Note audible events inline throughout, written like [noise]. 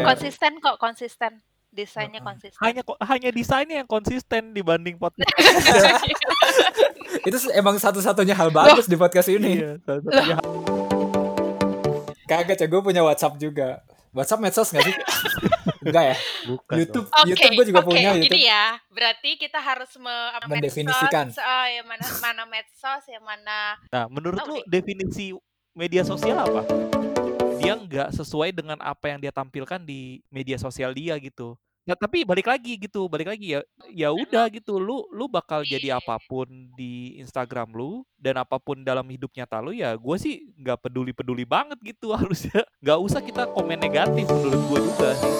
kayak Konsisten kok, konsisten. Desainnya konsisten. Hanya hanya desainnya yang konsisten dibanding podcast. [laughs] [laughs] itu emang satu-satunya hal bagus di podcast ini. Iya, Kagak, ya gue punya WhatsApp juga. WhatsApp medsos gak sih? [laughs] Enggak ya? bukan. YouTube, dong. YouTube gue juga oke, punya gini YouTube. ya. Berarti kita harus me Mendefinisikan. medsos, oh, yang mana mana medsos, yang mana Nah, menurut Oh, lu definisi media sosial apa? Dia nggak sesuai dengan apa yang dia tampilkan di media sosial dia gitu. Ya, tapi balik lagi gitu, balik lagi ya. Ya udah gitu, lu lu bakal jadi apa pun di Instagram lu dan apa pun dalam hidup nyata lu ya. Gue sih nggak peduli peduli banget gitu [laughs] harusnya. Nggak usah kita komen negatif menurut gue juga sih.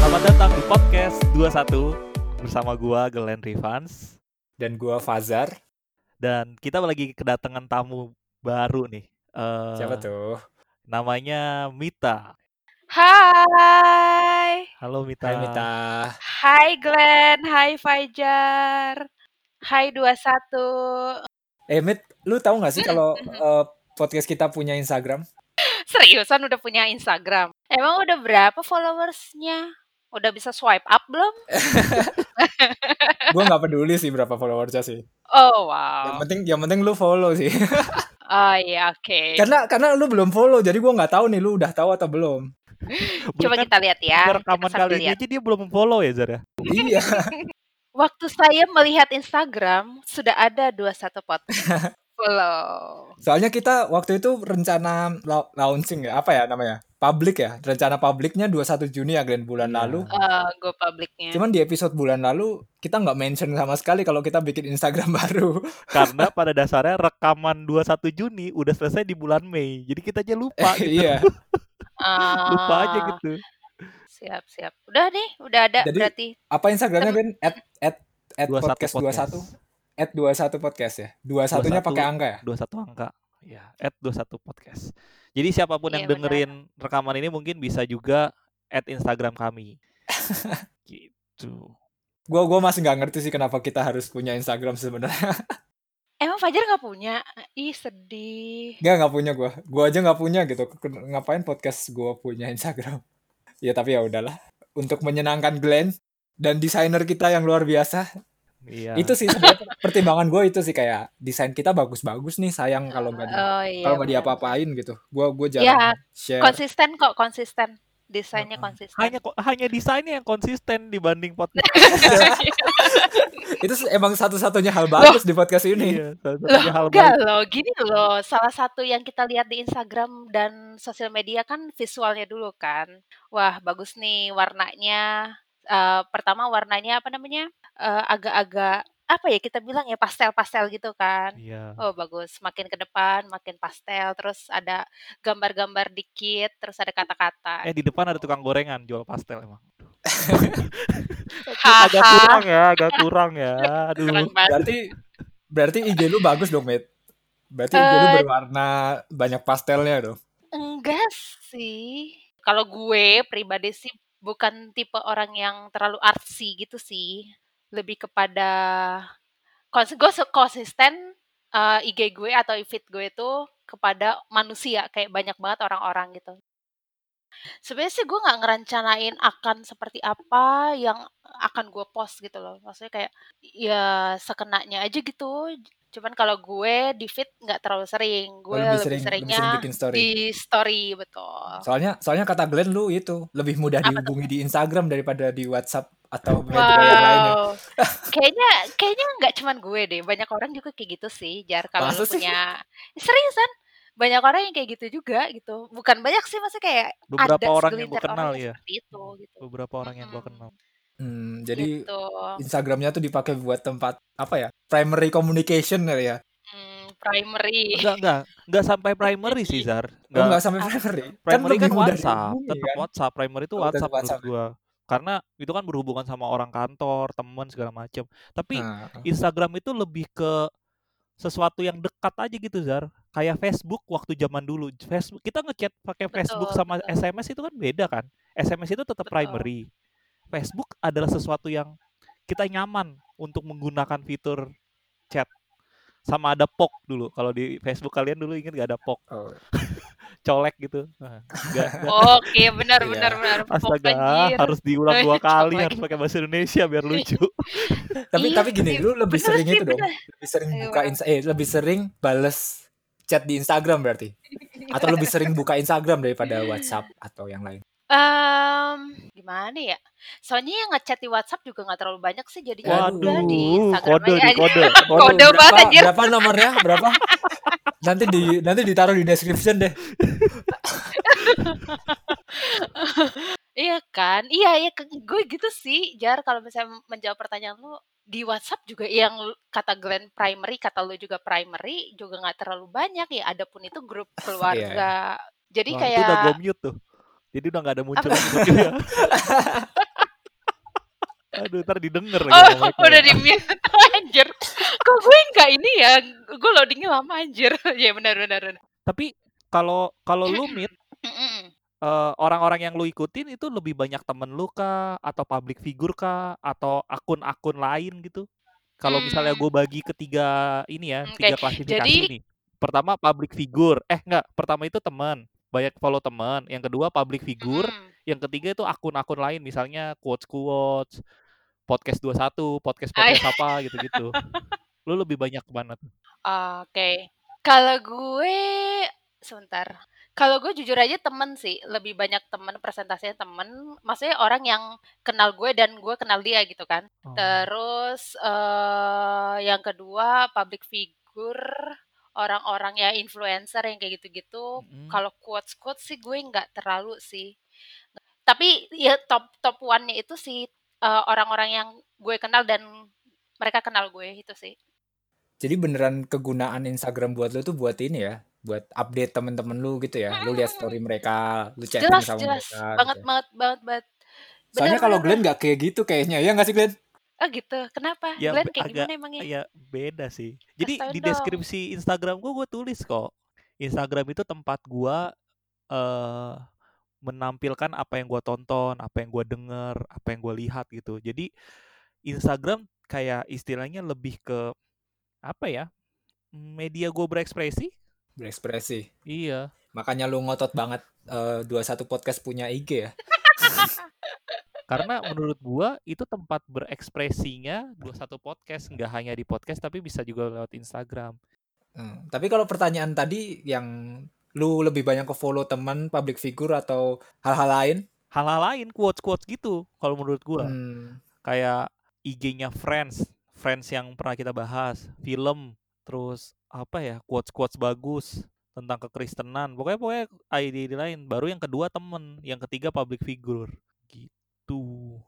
Selamat datang di podcast 21 bersama gua Glenn Rivans Dan gue Fazar. dan kita lagi kedatangan tamu baru nih. Eh, Siapa tuh? Namanya Mita. Hai. Halo Mita. Hai Mita. Hai Glenn, hai Fajar. Hai 21. Eh Mit, lu tahu gak sih kalau [laughs] eh, podcast kita punya Instagram? Seriusan udah punya Instagram? Emang udah berapa followersnya? Udah bisa swipe up belum? [laughs] gue nggak peduli sih berapa followersnya sih. Oh Yang wow. penting, yang penting lu follow sih. [laughs] Oh iya oke. karena karena lu belum follow, jadi gue nggak tahu nih lu udah tahu atau belum. Coba Bahkan kita lihat ya. rekaman kali ini aja dia belum follow ya Zara. iya. [laughs] Waktu saya melihat Instagram sudah ada 21 pot follow. Soalnya kita waktu itu rencana lau- launching ya, apa ya namanya? Public ya. Rencana publiknya 21 Juni ya Glenn bulan lalu. Eh, go publiknya. Cuman di episode bulan lalu kita nggak mention sama sekali kalau kita bikin Instagram [laughs] baru. Karena pada dasarnya rekaman 21 Juni udah selesai di bulan Mei. Jadi kita aja lupa gitu. iya. [laughs] lupa aja Ah, gitu. Siap siap. Udah nih, udah ada Jadi, berarti. Apa Instagramnya Glenn? At, at, at 21 podcast 21. At 21 podcast ya. 21-nya 21. pakai angka ya? 21 angka. Ya, at 21 podcast. Jadi siapa pun Iya, yang dengerin rekaman ini mungkin bisa juga at Instagram kami. [laughs] gitu. Gua gua masih nggak ngerti sih kenapa kita harus punya Instagram sebenarnya. [laughs] Emang Fajar nggak punya? Ih sedih. Nggak nggak punya gua. Gua aja nggak punya gitu. Ngapain podcast gua punya Instagram? [laughs] Ya tapi ya udahlah. Untuk menyenangkan Glenn dan desainer kita yang luar biasa. Iya. Itu sih pertimbangan gue itu sih kayak desain kita bagus-bagus nih. Sayang kalau nggak di, Oh iya. kalau nggak diapa-apain gitu. Gua gua jarang Ya, share. Konsisten kok, konsisten. Desainnya konsisten. hanya hanya desainnya yang konsisten dibanding podcast. [laughs] itu emang satu-satunya hal bagus di podcast ini. Iya, Loh, hal enggak baik. loh, gini loh. Salah satu yang kita lihat di Instagram dan sosial media kan visualnya dulu kan. Wah, bagus nih warnanya. Eh, pertama warnanya apa namanya? Eh, agak-agak apa ya kita bilang ya pastel-pastel gitu kan. Iya. Oh, bagus. Makin ke depan makin pastel, terus ada gambar-gambar dikit, terus ada kata-kata. Eh di depan ada tukang gorengan jual pastel emang. Agak kurang ya, agak kurang ya. [laughs] Aduh. Kurang banget. Berarti berarti IG lu bagus dong, Mit. Berarti IG lu Eh, berwarna banyak pastelnya dong. Enggak sih. Kalau gue pribadi sih bukan tipe orang yang terlalu artsy gitu sih. Lebih kepada gue konsisten eh, IG gue atau feed gue itu kepada manusia kayak banyak banget orang-orang gitu. Sebenarnya sih gue nggak ngerencanain akan seperti apa yang akan gue post gitu loh. Maksudnya kayak ya sekenanya aja gitu. Cuman kalau gue di feed nggak terlalu sering. Oh, Gue lebih lebih sering lebih seringnya sering bikin story. di story betul. Soalnya soalnya kata Glenn lu itu lebih mudah Apa tuh? dihubungi di Instagram daripada di WhatsApp atau media yang lainnya. Wow, [laughs] kayaknya kayaknya nggak cuman gue deh, banyak orang juga kayak gitu sih. Jar kalau lu sih? punya seriusan banyak orang yang kayak gitu juga gitu. Bukan banyak sih, maksudnya kayak Beberapa ada orang yang gue kenal orang ya. itu gitu. Beberapa orang yang gue kenal. Hmm, jadi gitu. Instagramnya tuh dipakai buat tempat apa ya? Primary communication kali ya. Hmm, primary. Enggak, enggak. Enggak sampai primary sih, Zar. Oh, Enggak. nggak sampai primary. Kan Primary kan mudah WhatsApp, tetap kan? WhatsApp. Primary itu Oh, WhatsApp menurut WhatsApp. gua. Karena itu kan berhubungan sama orang kantor, teman segala macam. Tapi Nah, Instagram itu lebih ke sesuatu yang dekat aja gitu, Zar. Kayak Facebook waktu zaman dulu. Facebook kita ngechat pakai Facebook Betul, sama betul. SMS itu kan beda kan. SMS itu tetap Betul. primary. Facebook adalah sesuatu yang kita nyaman untuk menggunakan fitur chat. sama ada pok dulu. Kalau di Facebook kalian dulu inget gak ada pok? Oh. [laughs] Colek gitu. Nah, [laughs] Oke, benar Iya. benar benar. Pok, Astaga, anjir. harus diulang dua [laughs] kali, harus pakai bahasa Indonesia biar lucu. Tapi Iya tapi gini, sih, lu lebih bener sering sih, itu dong. bener. Lebih sering Ayo, buka. Insta eh lebih sering bales chat di Instagram berarti. Atau lebih sering buka Instagram daripada WhatsApp atau yang lain. Em, gimana ya? Soalnya yang ngechat di WhatsApp juga nggak terlalu banyak sih, jadinya Waduh, udah di Waduh, Instagram kode aja. nih, kode. Waduh, [laughs] Kode banget berapa anjir. berapa nomornya? Berapa? Nanti di nanti ditaruh di description deh. [laughs] Iya kan? Iya, iya ke- gue gitu sih. Jar kalau misalnya menjawab pertanyaan lu di WhatsApp juga yang kata Glenn primary, kata lu juga primary juga nggak terlalu banyak ya. Adapun itu grup [laughs] Iya. keluarga. Jadi Wah, itu udah gue kayak mute tuh. Jadi udah gak ada muncul lagi notifnya. [laughs] Aduh, ntar didengar lagi Oh, mereka udah ya. di mute [laughs] anjir. Kok gue nggak ini ya? Gue loadingnya lama anjir. [laughs] ya benar benar. benar. Tapi kalau kalau lu meet eh, orang-orang yang lu ikutin itu lebih banyak temen lu kah atau public figure kah atau akun-akun lain gitu? Kalau misalnya Hmm, gue bagi ketiga ini ya, Oke, tiga klasifikasi jadi nih. Pertama public figure. Eh enggak, pertama itu teman, banyak follow teman. Yang kedua public figure, mm-mm. yang ketiga itu akun-akun lain misalnya quotes-quotes, podcast 21, Ay, podcast-podcast apa gitu-gitu. Lu lebih banyak ke mana tuh? Oke. Kalau gue sebentar. Kalau gue jujur aja temen sih, lebih banyak temen presentasinya temen. Maksudnya orang yang kenal gue dan gue kenal dia gitu kan. Oh. Terus eh yang kedua public figure, orang-orang ya influencer yang kayak gitu-gitu. Mm-mm. Kalau quotes quotes sih gue nggak terlalu sih. Tapi ya top top one-nya itu sih eh, orang-orang yang gue kenal dan mereka kenal gue itu sih. Jadi beneran kegunaan Instagram buat lu tuh buat ini ya, buat update temen-temen lu gitu ya. Lu lihat story mereka, lu chatting Jelas, sama jelas. mereka Banget, gitu ya. banget, banget, banget. Soalnya kalau Glenn nggak kayak gitu kayaknya. Ya nggak sih Glenn? Oh gitu. Kenapa? Ya Glenn kayak agak gimana emangnya? ya beda sih. Jadi di dong. deskripsi Instagram gua gue tulis kok. Instagram itu tempat gua eh menampilkan apa yang gua tonton, apa yang gua denger, apa yang gua lihat gitu. Jadi Instagram kayak istilahnya lebih ke apa ya? Media gue berekspresi. Berekspresi. Iya. Makanya lu ngotot banget eh, 21 podcast punya IG ya. [laughs] Karena menurut gua itu tempat berekspresinya 21 podcast nggak hanya di podcast tapi bisa juga lewat Instagram. Hmm, Tapi kalau pertanyaan tadi yang lu lebih banyak ke follow teman, public figure atau hal-hal lain? Hal-hal lain quotes-quotes gitu kalau menurut gua. Hmm, kayak IG-nya Friends, Friends yang pernah kita bahas, film, terus apa ya, quotes-quotes bagus tentang kekristenan. Pokoknya pokoknya ide-ide lain. Baru yang kedua temen, yang ketiga public figure. Gitu.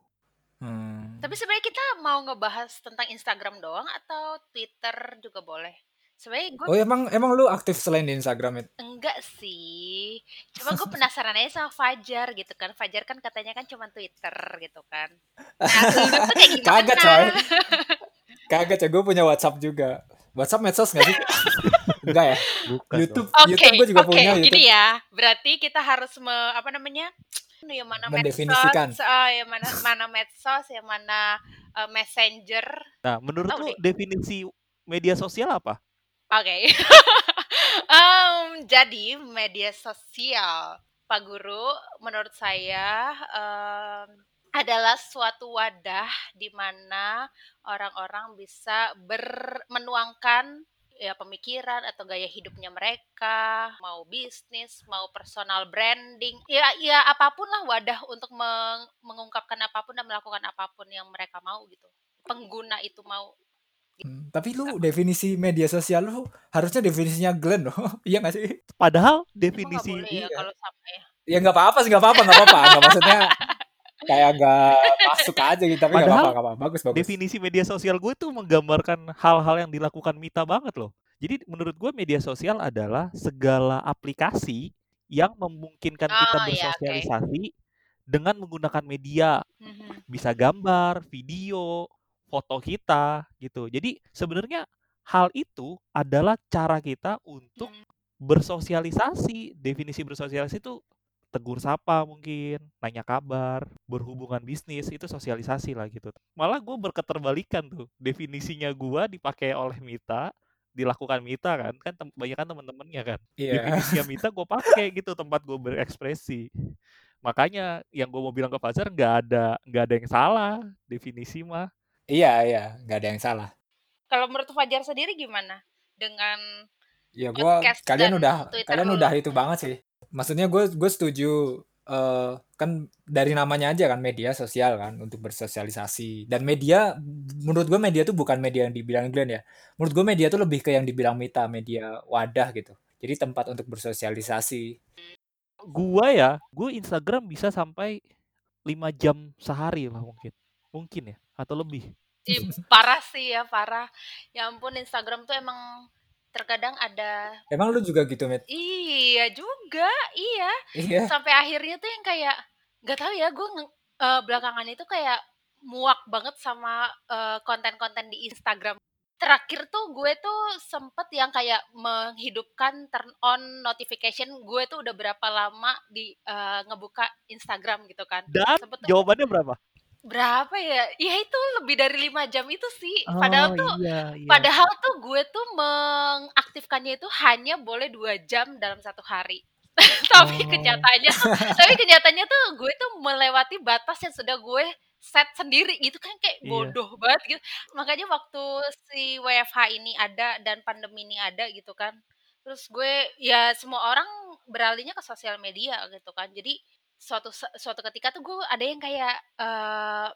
hmm. Tapi sebenarnya kita mau ngebahas tentang Instagram doang atau Twitter juga boleh? Sebenarnya gue Oh emang emang lu aktif selain di Instagram itu? enggak sih. Cuma gue penasaran aja sama Fajar gitu kan. Fajar kan katanya kan cuma Twitter gitu kan. Nah, lu tuh kayak gimana? Kagak coy. Kagak coy, gue punya WhatsApp juga. WhatsApp medsos gak sih? Enggak ya? Bukan YouTube, dong. Oke, YouTube gue juga oke, punya gini YouTube. ya. Berarti kita harus me, apa namanya? Yang mana Mendefinisikan. medsos, ah, yang mana mana medsos, yang mana eh, messenger. Nah, menurut lu deh. definisi media sosial apa? Oke. [laughs] Em, jadi media sosial, Pak Guru, menurut saya em, adalah suatu wadah di mana orang-orang bisa ber menuangkan ya pemikiran atau gaya hidupnya mereka, mau bisnis, mau personal branding, ya ya apa pun lah wadah untuk meng- mengungkapkan apa pun dan melakukan apa pun yang mereka mau gitu. Pengguna itu mau. Hmm, Tapi lu definisi media sosial lu harusnya definisinya Glenn loh. [laughs] Iya gak sih? Padahal definisi boleh ya iya. kalau sama ya. Ya nggak apa-apa sih, nggak apa-apa, nggak apa-apa. Nggak maksudnya [laughs] kayak nggak masuk aja gitu. Tapi nggak Padahal apa-apa, nggak apa-apa. Bagus, bagus. definisi media sosial gue tuh menggambarkan hal-hal yang dilakukan Mita banget loh. Jadi menurut gue media sosial adalah segala aplikasi yang memungkinkan kita Oh ya, bersosialisasi dengan menggunakan media, Mhm. bisa gambar, video, foto kita gitu. Jadi sebenarnya hal itu adalah cara kita untuk Hmm. bersosialisasi. Definisi bersosialisasi itu tegur sapa mungkin, nanya kabar, berhubungan bisnis itu sosialisasi lah gitu. Malah gue berketerbalikan tuh definisinya gue dipakai oleh Mita, dilakukan Mita kan kan tem banyak kan teman-temannya kan Iya. definisinya [laughs] Mita gue pakai gitu tempat gue berekspresi makanya yang gue mau bilang ke Fajar nggak ada nggak ada yang salah definisi mah Iya, iya, nggak ada yang salah. Kalau menurut Fajar sendiri gimana dengan Ya gua podcast kalian udah Twitter kalian udah itu banget sih. Maksudnya gue gue setuju eh kan dari namanya aja kan media sosial kan untuk bersosialisasi dan media menurut gue media tuh bukan media yang dibilang Glenn ya. Menurut gue media tuh lebih ke yang dibilang Mita, media wadah gitu. Jadi tempat untuk bersosialisasi. gua ya gue Instagram bisa sampai 5 jam sehari lah mungkin mungkin ya atau lebih Ih, parah sih ya parah. Ya ampun Instagram tuh emang terkadang ada Emang lu juga gitu, Mit? iya juga iya Iya. sampai akhirnya tuh yang kayak nggak tahu ya gue belakangan itu kayak muak banget sama eh, konten-konten di Instagram terakhir tuh gue tuh sempet yang kayak menghidupkan turn on notification gue tuh udah berapa lama di eh, ngebuka Instagram gitu kan dan sempet jawabannya berapa berapa ya ya itu lebih dari lima jam itu sih padahal Oh, tuh iya, iya. Padahal tuh gue tuh mengaktifkannya itu hanya boleh dua jam dalam satu hari. [laughs] tapi Oh. kenyataannya tuh, tapi kenyataannya tuh gue tuh melewati batas yang sudah gue set sendiri gitu kan kayak Iya. bodoh banget gitu. Makanya waktu si WFH ini ada dan pandemi ini ada gitu kan. Terus gue ya semua orang beralihnya ke sosial media gitu kan. Jadi suatu suatu ketika tuh gue ada yang kayak eh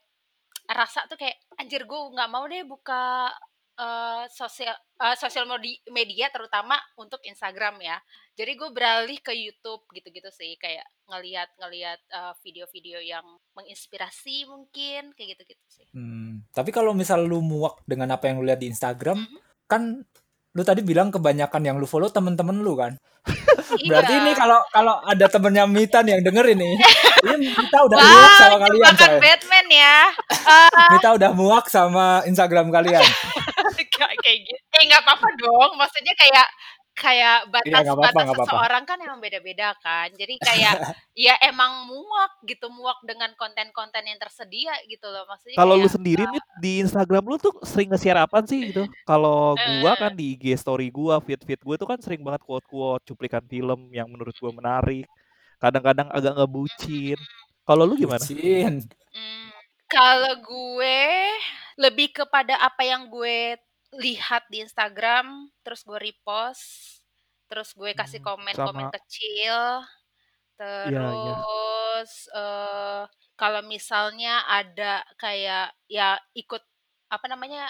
rasa tuh kayak anjir gue nggak mau deh buka eh, sosial eh, sosial media terutama untuk Instagram ya. Jadi gue beralih ke YouTube gitu-gitu sih kayak ngeliat ngeliat eh, video-video yang menginspirasi mungkin kayak gitu-gitu sih. Hmm, tapi kalau misal lu muak dengan apa yang lu lihat di Instagram, Mhm. kan lu tadi bilang kebanyakan yang lu follow temen-temen lu kan? [laughs] Iya. Berarti ini kalau kalau ada temennya Mita nih yang denger ini, [laughs] ini Mita udah Wah, muak sama kalian coy. Batman ya. [laughs] Eh, Mita udah muak sama Instagram kalian. kayak [laughs] kayak gitu. Eh nggak apa-apa dong. Maksudnya kayak kayak Iya, batas nggak apa-apa, batas seseorang kan emang beda-beda kan. Jadi kayak [laughs] ya emang muak gitu, muak dengan konten-konten yang tersedia gitu loh. Maksudnya Kalau lu sendiri nih di Instagram lu tuh sering nge-share apa sih gitu? Kalau gua Eh. kan di IG story gua, feed-feed gua tuh kan sering banget quote-quote, cuplikan film yang menurut gua menarik. Kadang-kadang agak ngebucin. Kalau lu gimana? Bucin. Hmm, kalau gue lebih kepada apa yang gue lihat di Instagram, terus gue repost, terus gue kasih Hmm, komen-komen sama. kecil, Iya, iya. terus eh, kalau misalnya ada kayak ya ikut apa namanya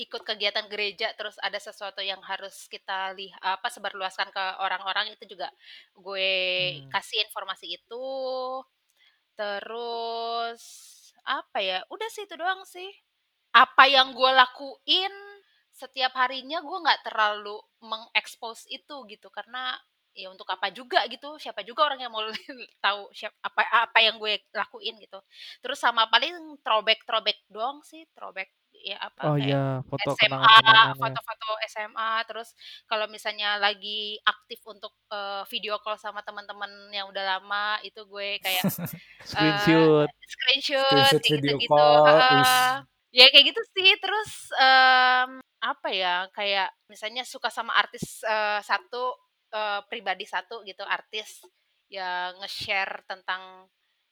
ikut kegiatan gereja terus ada sesuatu yang harus kita lihat apa sebarluaskan ke orang-orang itu juga gue Hmm. kasih informasi itu terus apa ya udah sih itu doang sih apa yang gue lakuin setiap harinya gue nggak terlalu mengekspos itu gitu karena ya untuk apa juga gitu siapa juga orang yang mau [laughs] tahu siapa apa apa yang gue lakuin gitu terus sama paling throwback throwback doang sih throwback ya apa Oh kayak iya, foto SMA ya. foto-foto SMA terus kalau misalnya lagi aktif untuk eh, video call sama teman-teman yang udah lama itu gue kayak [laughs] Screenshot. screenshot Screenshot video gitu-gitu. Ya kayak gitu sih terus em, apa ya kayak misalnya suka sama artis eh, satu eh, pribadi satu gitu artis ya nge-share tentang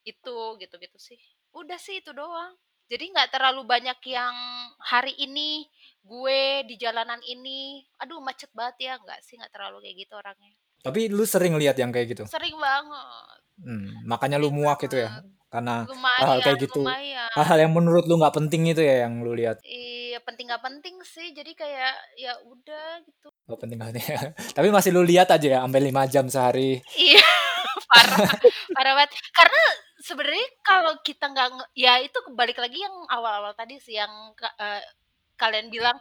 itu gitu-gitu sih. Udah sih itu doang. Jadi nggak terlalu banyak yang hari ini gue di jalanan ini aduh macet banget ya nggak sih nggak terlalu kayak gitu orangnya. Tapi lu sering lihat yang kayak gitu. sering banget. Hmm, makanya lu muak itu ya. Karena hal-hal lumayan kayak gitu. lumayan Hal-hal yang menurut lu nggak penting itu ya yang lu lihat. Iya penting gak penting sih jadi kayak ya udah gitu Oh, penting banget ya. [laughs] Tapi masih lu lihat aja ya sampai 5 jam sehari. iya [laughs] parah parah banget karena sebenarnya kalau kita nggak nge- ya itu balik lagi yang awal-awal tadi sih yang ka- eh, kalian bilang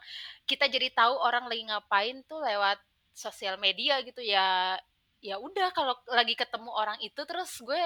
kita jadi tahu orang lagi ngapain tuh lewat sosial media gitu ya ya udah kalau lagi ketemu orang itu terus gue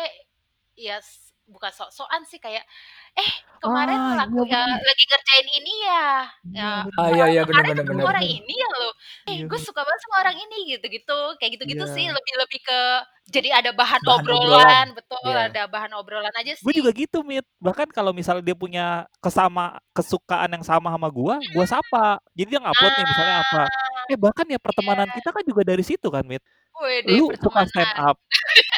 ya s- bukan sok-sokan sih kayak eh kemarin Ah, laku iya ya bener. lagi ngerjain ini ya Iya, ya bener. Ah iya iya benar kemarin benar ketemu benar. orang ini ya lo eh Iya, gue bener. suka banget sama orang ini gitu-gitu kayak gitu-gitu sih Iya. lebih lebih ke jadi ada bahan Bahan obrolan. obrolan betul Iya. ada bahan obrolan aja Gue sih juga gitu, Mit. Bahkan kalau misalnya dia punya kesama kesukaan yang sama sama gua, gua sapa. Jadi dia ngupload nih misalnya apa. ah Eh bahkan ya pertemanan Iya. kita kan juga dari situ kan, Mit. Widih, Lu suka stand pertemanan. up. [laughs]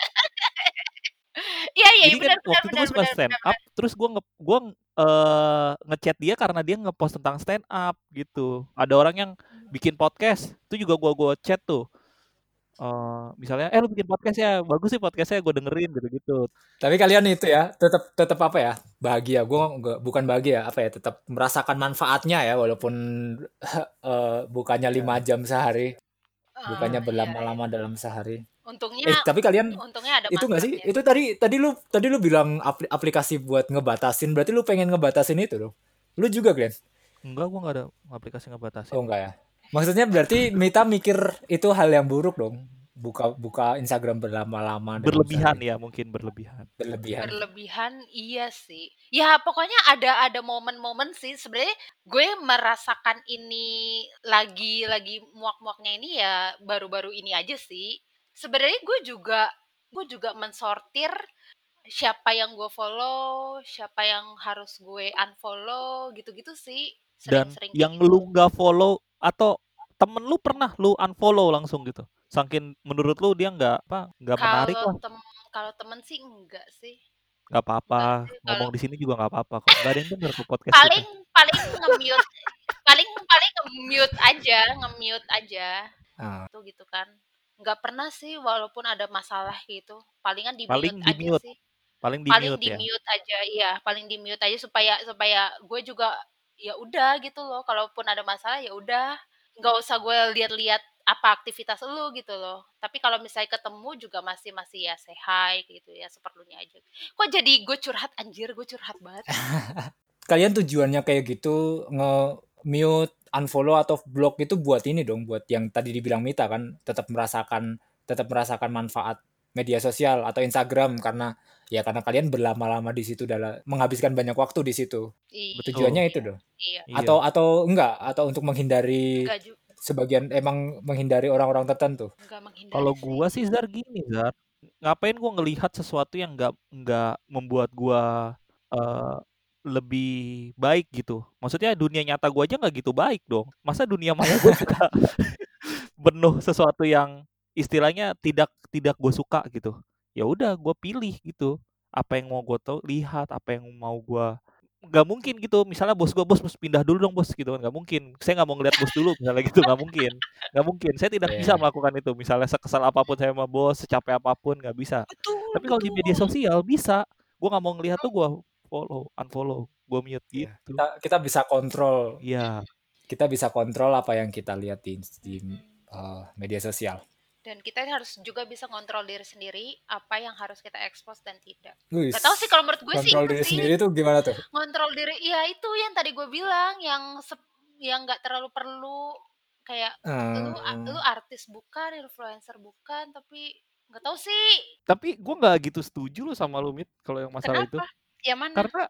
Iya iya, Jadi kan benar benar waktu itu gue suka benar stand benar up, benar. terus gue nge gue, eee, nge-chat dia karena dia nge-post tentang stand up gitu. Ada orang yang bikin podcast, itu juga gue gue chat tuh. Eee, misalnya, "Eh, lu bikin podcast ya? Bagus sih podcast-nya, gue dengerin," gitu-gitu. Tapi kalian itu ya, tetap tetap apa ya? Bahagia. Gue bukan bahagia, apa ya? Tetap merasakan manfaatnya ya walaupun [laughs] eh, bukannya lima jam sehari, bukannya Ah, iya, berlama-lama iya. dalam sehari. Untungnya Eh, tapi kalian untungnya ada itu nggak sih? manfaatnya. Itu tadi tadi lu tadi lu bilang apli- aplikasi buat ngebatasin, berarti lu pengen ngebatasin itu dong. Lu juga, Glenn? Enggak, gue nggak ada aplikasi ngebatasin. Oh enggak ya. Maksudnya berarti Mita mikir itu hal yang buruk dong. Buka buka Instagram berlama-lama Berlebihan ya, mungkin berlebihan. Berlebihan. berlebihan iya sih ya pokoknya ada ada momen-momen sih sebenarnya gue merasakan ini lagi lagi muak-muaknya ini ya baru-baru ini aja sih sebenarnya gue juga gue juga mensortir siapa yang gue follow siapa yang harus gue unfollow gitu-gitu sih Dan sering-sering yang gitu. lu nggak follow atau temen lu pernah lu unfollow langsung gitu. Saking menurut lu dia nggak apa nggak menarik kalau lah. tem kalau temen sih enggak sih Nggak apa-apa. Ngomong di sini juga nggak apa-apa kok. Nggak ada yang denger tuh podcast paling kita. paling nge-mute paling paling nge-mute aja nge-mute aja Ah. tuh gitu kan nggak pernah sih walaupun ada masalah gitu palingan di Paling mute di aja mute. sih. Paling di paling mute di ya. mute aja iya paling di mute aja supaya supaya gue juga ya udah gitu loh kalaupun ada masalah ya udah. Nggak usah gue lihat-lihat apa aktivitas lu gitu loh. Tapi kalau misalnya ketemu juga masih masih ya say hi gitu ya seperlunya aja. Kok jadi gue curhat? Anjir gue curhat banget. [laughs] Kalian tujuannya kayak gitu nge-mute, unfollow atau block itu buat ini dong, buat yang tadi dibilang Mita kan, tetap merasakan tetap merasakan manfaat media sosial atau Instagram karena ya karena kalian berlama-lama di situ dalam menghabiskan banyak waktu di situ. iya Tujuannya itu iya dong. iya Iya. Atau atau enggak atau untuk menghindari enggak juga sebagian emang menghindari orang-orang tertentu. enggak menghindari Kalau gua sih Zar gini Zar, ngapain gua ngelihat sesuatu yang nggak nggak membuat gua eh, lebih baik gitu. Maksudnya dunia nyata gua aja nggak gitu baik dong. Masa dunia maya gua [laughs] juga penuh sesuatu yang istilahnya tidak tidak gue suka gitu. Ya udah gua pilih gitu. Apa yang mau gue tahu lihat, apa yang mau gua nggak mungkin gitu. Misalnya bos gua bos pindah dulu dong bos gitu kan. Nggak mungkin. Saya nggak mau ngeliat bos dulu misalnya gitu. Nggak mungkin. Nggak mungkin. Saya tidak bisa Iya. melakukan itu. Misalnya sekesal apa pun saya sama bos secapek apa pun nggak bisa. Betul tapi kalau di media sosial bisa. Gue nggak mau ngelihat tuh gue follow unfollow gue mute Iya. gitu. Kita kita bisa kontrol. Iya. Kita bisa kontrol apa yang kita lihat di, di uh, media sosial. dan kita harus juga bisa kontrol diri sendiri apa yang harus kita expose dan tidak. Wis, Gak tau sih kalau menurut gue sih kontrol itu diri sendiri tuh gimana tuh? ngontrol diri iya itu yang tadi gue bilang yang sep- yang nggak terlalu perlu kayak lu a- Hmm, lu artis bukan influencer bukan tapi nggak tahu sih. Tapi gue nggak gitu setuju lu sama lu mit kalau yang masalah itu. Kenapa yang mana? Karena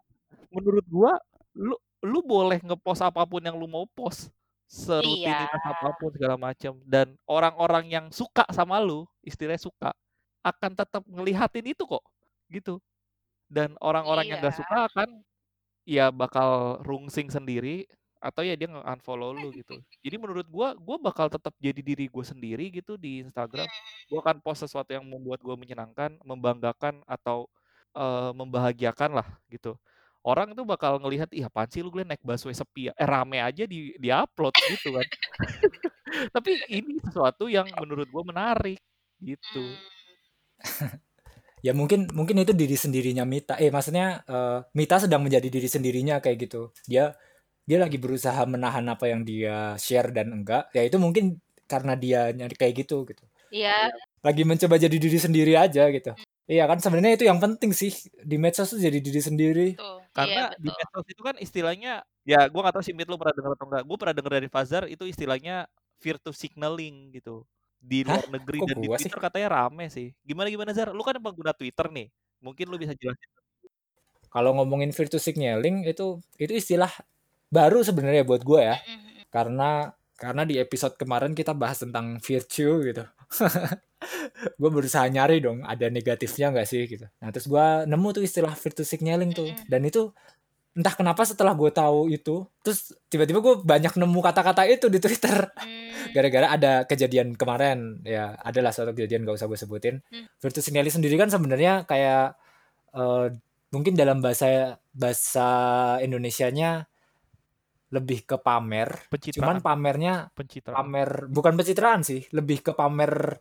menurut gua lu lu boleh ngepost apa pun yang lu mau post iya. serutinitas apa pun segala macam dan orang-orang yang suka sama lu istilahnya suka akan tetap ngelihatin itu kok gitu. Dan orang-orang yang iya. gak suka akan ya bakal rungsing sendiri atau ya dia nge-unfollow lu gitu. [laughs] Jadi menurut gua gua bakal tetap jadi diri gue sendiri gitu di Instagram. Gua akan post sesuatu yang membuat gua menyenangkan membanggakan atau eh, membahagiakan lah gitu orang tuh bakal ngelihat ih apaan sih lu Glenn naik busway sepi ya eh rame aja di di upload gitu kan [laughs] tapi ini sesuatu yang menurut gua menarik gitu Hmm, [laughs] ya mungkin mungkin itu diri sendirinya Mita. Eh maksudnya eh, Mita sedang menjadi diri sendirinya kayak gitu. Dia dia lagi berusaha menahan apa yang dia share dan enggak. Ya itu mungkin karena dia nyari kayak gitu gitu. iya Lagi mencoba jadi diri sendiri aja gitu. Iya kan sebenarnya itu yang penting sih di medsos tuh jadi diri sendiri. tuh iya karena di betul medsos itu kan istilahnya ya gua nggak tahu sih Mit lu pernah dengar atau enggak gue pernah dengar dari Fazar itu istilahnya virtue signaling gitu di Hah? luar negeri Kok dan di gua sih? Twitter katanya rame sih gimana gimana Zar lu kan pengguna Twitter nih mungkin lu bisa jelasin Kalau ngomongin virtue signaling itu itu istilah baru sebenarnya buat gue ya. Karena karena di episode kemarin kita bahas tentang virtue gitu. [laughs] gue berusaha nyari dong ada negatifnya nggak sih gitu. Nah terus gue nemu tuh istilah virtue signaling tuh dan itu entah kenapa setelah gue tahu itu terus tiba-tiba gue banyak nemu kata-kata itu di Twitter Hmm. gara-gara ada kejadian kemarin ya adalah suatu kejadian gak usah gue sebutin Hmm. virtus signalling sendiri kan sebenarnya kayak eh, mungkin dalam bahasa bahasa Indonesianya lebih ke pamer. Cuman Pencitraan, pamernya pencitraan. pamer bukan pencitraan sih lebih ke pamer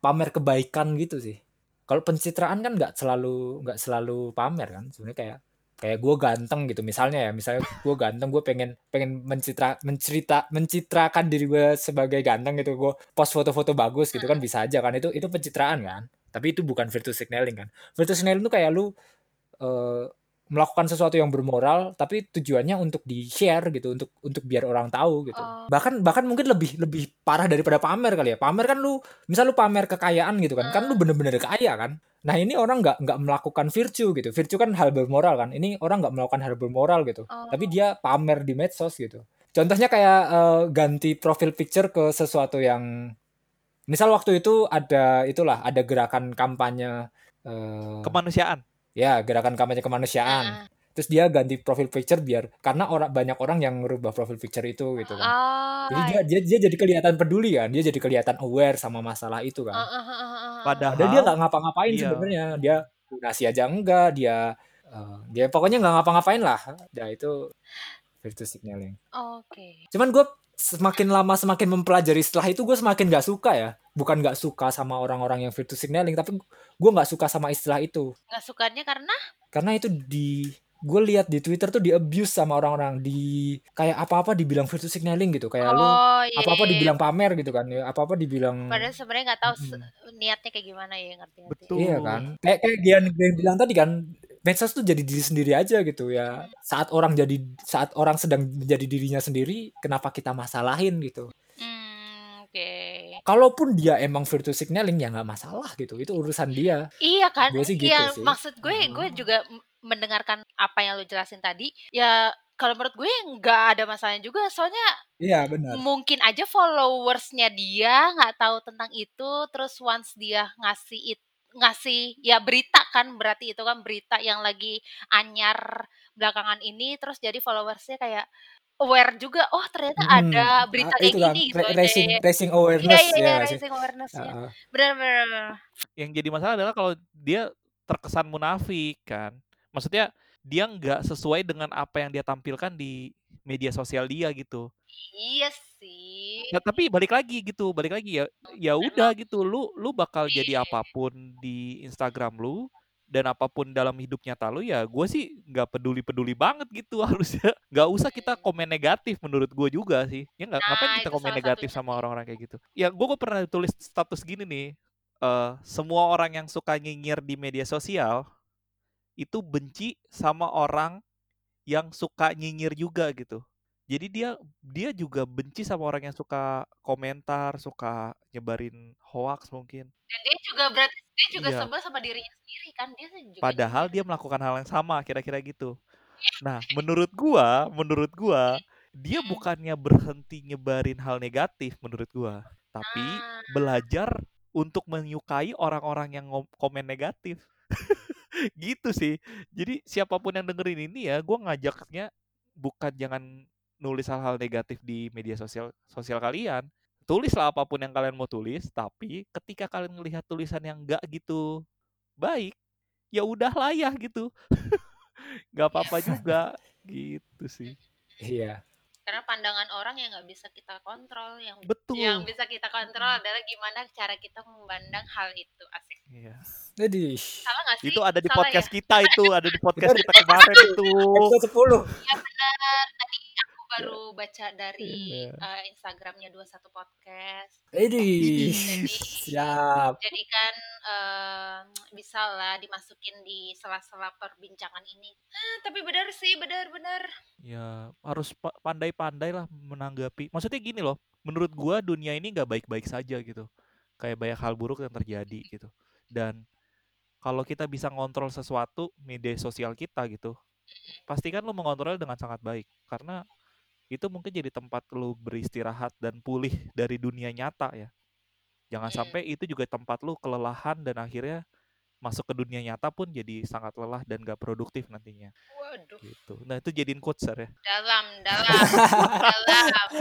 pamer kebaikan gitu sih. Kalau pencitraan kan nggak selalu nggak selalu pamer kan. Sebenarnya kayak kayak gue ganteng gitu. Misalnya ya misalnya gue ganteng gue pengen pengen mencitra mencerita mencitrakan diri gue sebagai ganteng gitu. Gue post foto-foto bagus gitu kan bisa aja kan. Itu itu pencitraan kan. Tapi itu bukan virtus signaling kan. Virtus signaling itu kayak lu eh, melakukan sesuatu yang bermoral tapi tujuannya untuk di share gitu untuk untuk biar orang tahu gitu. Oh. bahkan bahkan mungkin lebih lebih parah daripada pamer kali ya. Pamer kan lu misal lu pamer kekayaan gitu kan kan lu bener-bener kaya kan. Nah ini orang nggak nggak melakukan virtue gitu. Virtue kan hal bermoral kan. Ini orang nggak melakukan hal bermoral gitu. Oh. tapi dia pamer di medsos gitu. Contohnya kayak eh, ganti profil picture ke sesuatu yang misal waktu itu ada itulah ada gerakan kampanye eh, Kemanusiaan. Ya gerakan kampanye kemanusiaan Ah. terus dia ganti profil picture biar karena orang banyak orang yang merubah profil picture itu gitu kan Oh, jadi dia, dia dia jadi kelihatan peduli kan dia jadi kelihatan aware sama masalah itu Uh, kan uh, uh, uh, uh. Padahal padahal dia nggak ngapa-ngapain iya. sebenarnya dia donasi aja enggak dia eh, dia pokoknya nggak ngapa-ngapain lah ya itu virtus signaling Oke. cuman gue semakin lama semakin mempelajari setelah itu gue semakin gak suka ya bukan gak suka sama orang-orang yang virtus signaling tapi gue nggak suka sama istilah itu Nggak sukanya karena karena itu di gue lihat di Twitter tuh di abuse sama orang-orang di kayak apa-apa dibilang virtus signaling gitu kayak lu oh iya. apa-apa iya, iya. dibilang pamer gitu kan ya apa-apa dibilang Padahal sebenarnya nggak tahu Mm-mm. niatnya kayak gimana ya ngerti ngerti. Betul. iya kan kayak kayak Gian yang bilang tadi kan medsos tuh jadi diri sendiri aja gitu ya saat orang jadi saat orang sedang menjadi dirinya sendiri kenapa kita masalahin gitu Oke. kalaupun dia emang virtus signaling ya nggak masalah gitu itu urusan dia Iya kan? Gue sih gitu Iya, sih. maksud gue gue Hmm. juga m- mendengarkan apa yang lu jelasin tadi. Ya kalau menurut gue nggak ada masalahnya juga. Soalnya iya benar mungkin aja followersnya dia nggak tahu tentang itu. Terus once dia ngasih it, ngasih ya berita kan berarti itu kan berita yang lagi anyar belakangan ini. Terus jadi followersnya kayak aware juga. Oh ternyata Mm-mm. ada berita Ah, kayak kan gini gitu. ra- Ada- raising raising Iya awareness iya ya iya sih raising awareness ya. Ah, Benar-benar. Yang jadi masalah adalah kalau dia terkesan munafik kan. Maksudnya dia nggak sesuai dengan apa yang dia tampilkan di media sosial dia gitu. Iya sih. Ya, tapi balik lagi gitu, balik lagi ya. Ya udah gitu, lu lu bakal jadi apa pun di Instagram lu dan apa pun dalam hidup nyata lu ya gue sih nggak peduli peduli banget gitu [laughs] harusnya. Nggak usah kita komen negatif menurut gue juga sih. Ya nggak Nah, ngapain kita komen negatif satunya. sama orang-orang kayak gitu? Ya gue pernah tulis status gini nih eh semua orang yang suka nyinyir di media sosial itu benci sama orang yang suka nyinyir juga gitu jadi dia dia juga benci sama orang yang suka komentar suka nyebarin hoax mungkin Dan dia juga berarti dia juga Iya. sebel sama dirinya sendiri kan dia juga Padahal nyindir. dia melakukan hal yang sama kira-kira gitu. [laughs] Nah, menurut gua, menurut gua, dia Hmm. bukannya berhenti nyebarin hal negatif menurut gua, tapi Ah. belajar untuk menyukai orang-orang yang komen negatif. [laughs] gitu sih. Jadi siapa pun yang dengerin ini ya, gua ngajaknya bukan jangan nulis hal-hal negatif di media sosial sosial kalian. Tulislah apa pun yang kalian mau tulis, tapi ketika kalian melihat tulisan yang enggak gitu baik, ya udahlah ya gitu. [laughs] nggak apa-apa juga gitu sih. iya Karena pandangan orang yang nggak bisa kita kontrol, yang Betul. yang bisa kita kontrol adalah gimana cara kita memandang hal itu. Asik. Iya. jadi Salah nggak sih? Itu ada di Salah podcast ya? kita itu, ada di podcast kita kemarin itu. episode 10 Ya benar. Aku baru baca dari Iya. eh, Instagramnya 21 Podcast. Jadi [laughs] siap. Jadi kan eh, bisa lah dimasukin di sela-sela perbincangan ini. Eh, tapi benar sih, benar-benar. Ya, harus pa- pandai-pandai lah menanggapi. Maksudnya gini loh, menurut gua dunia ini nggak baik-baik saja gitu. Kayak banyak hal buruk yang terjadi gitu. Dan kalau kita bisa ngontrol sesuatu media sosial kita gitu, pastikan lu mengontrolnya dengan sangat baik karena itu mungkin jadi tempat lu beristirahat dan pulih dari dunia nyata ya. Jangan Hmm. sampai itu juga tempat lu kelelahan dan akhirnya masuk ke dunia nyata pun jadi sangat lelah dan gak produktif nantinya Waduh. gitu nah itu jadiin quotes Sar, ya Dalam, dalam, dalam.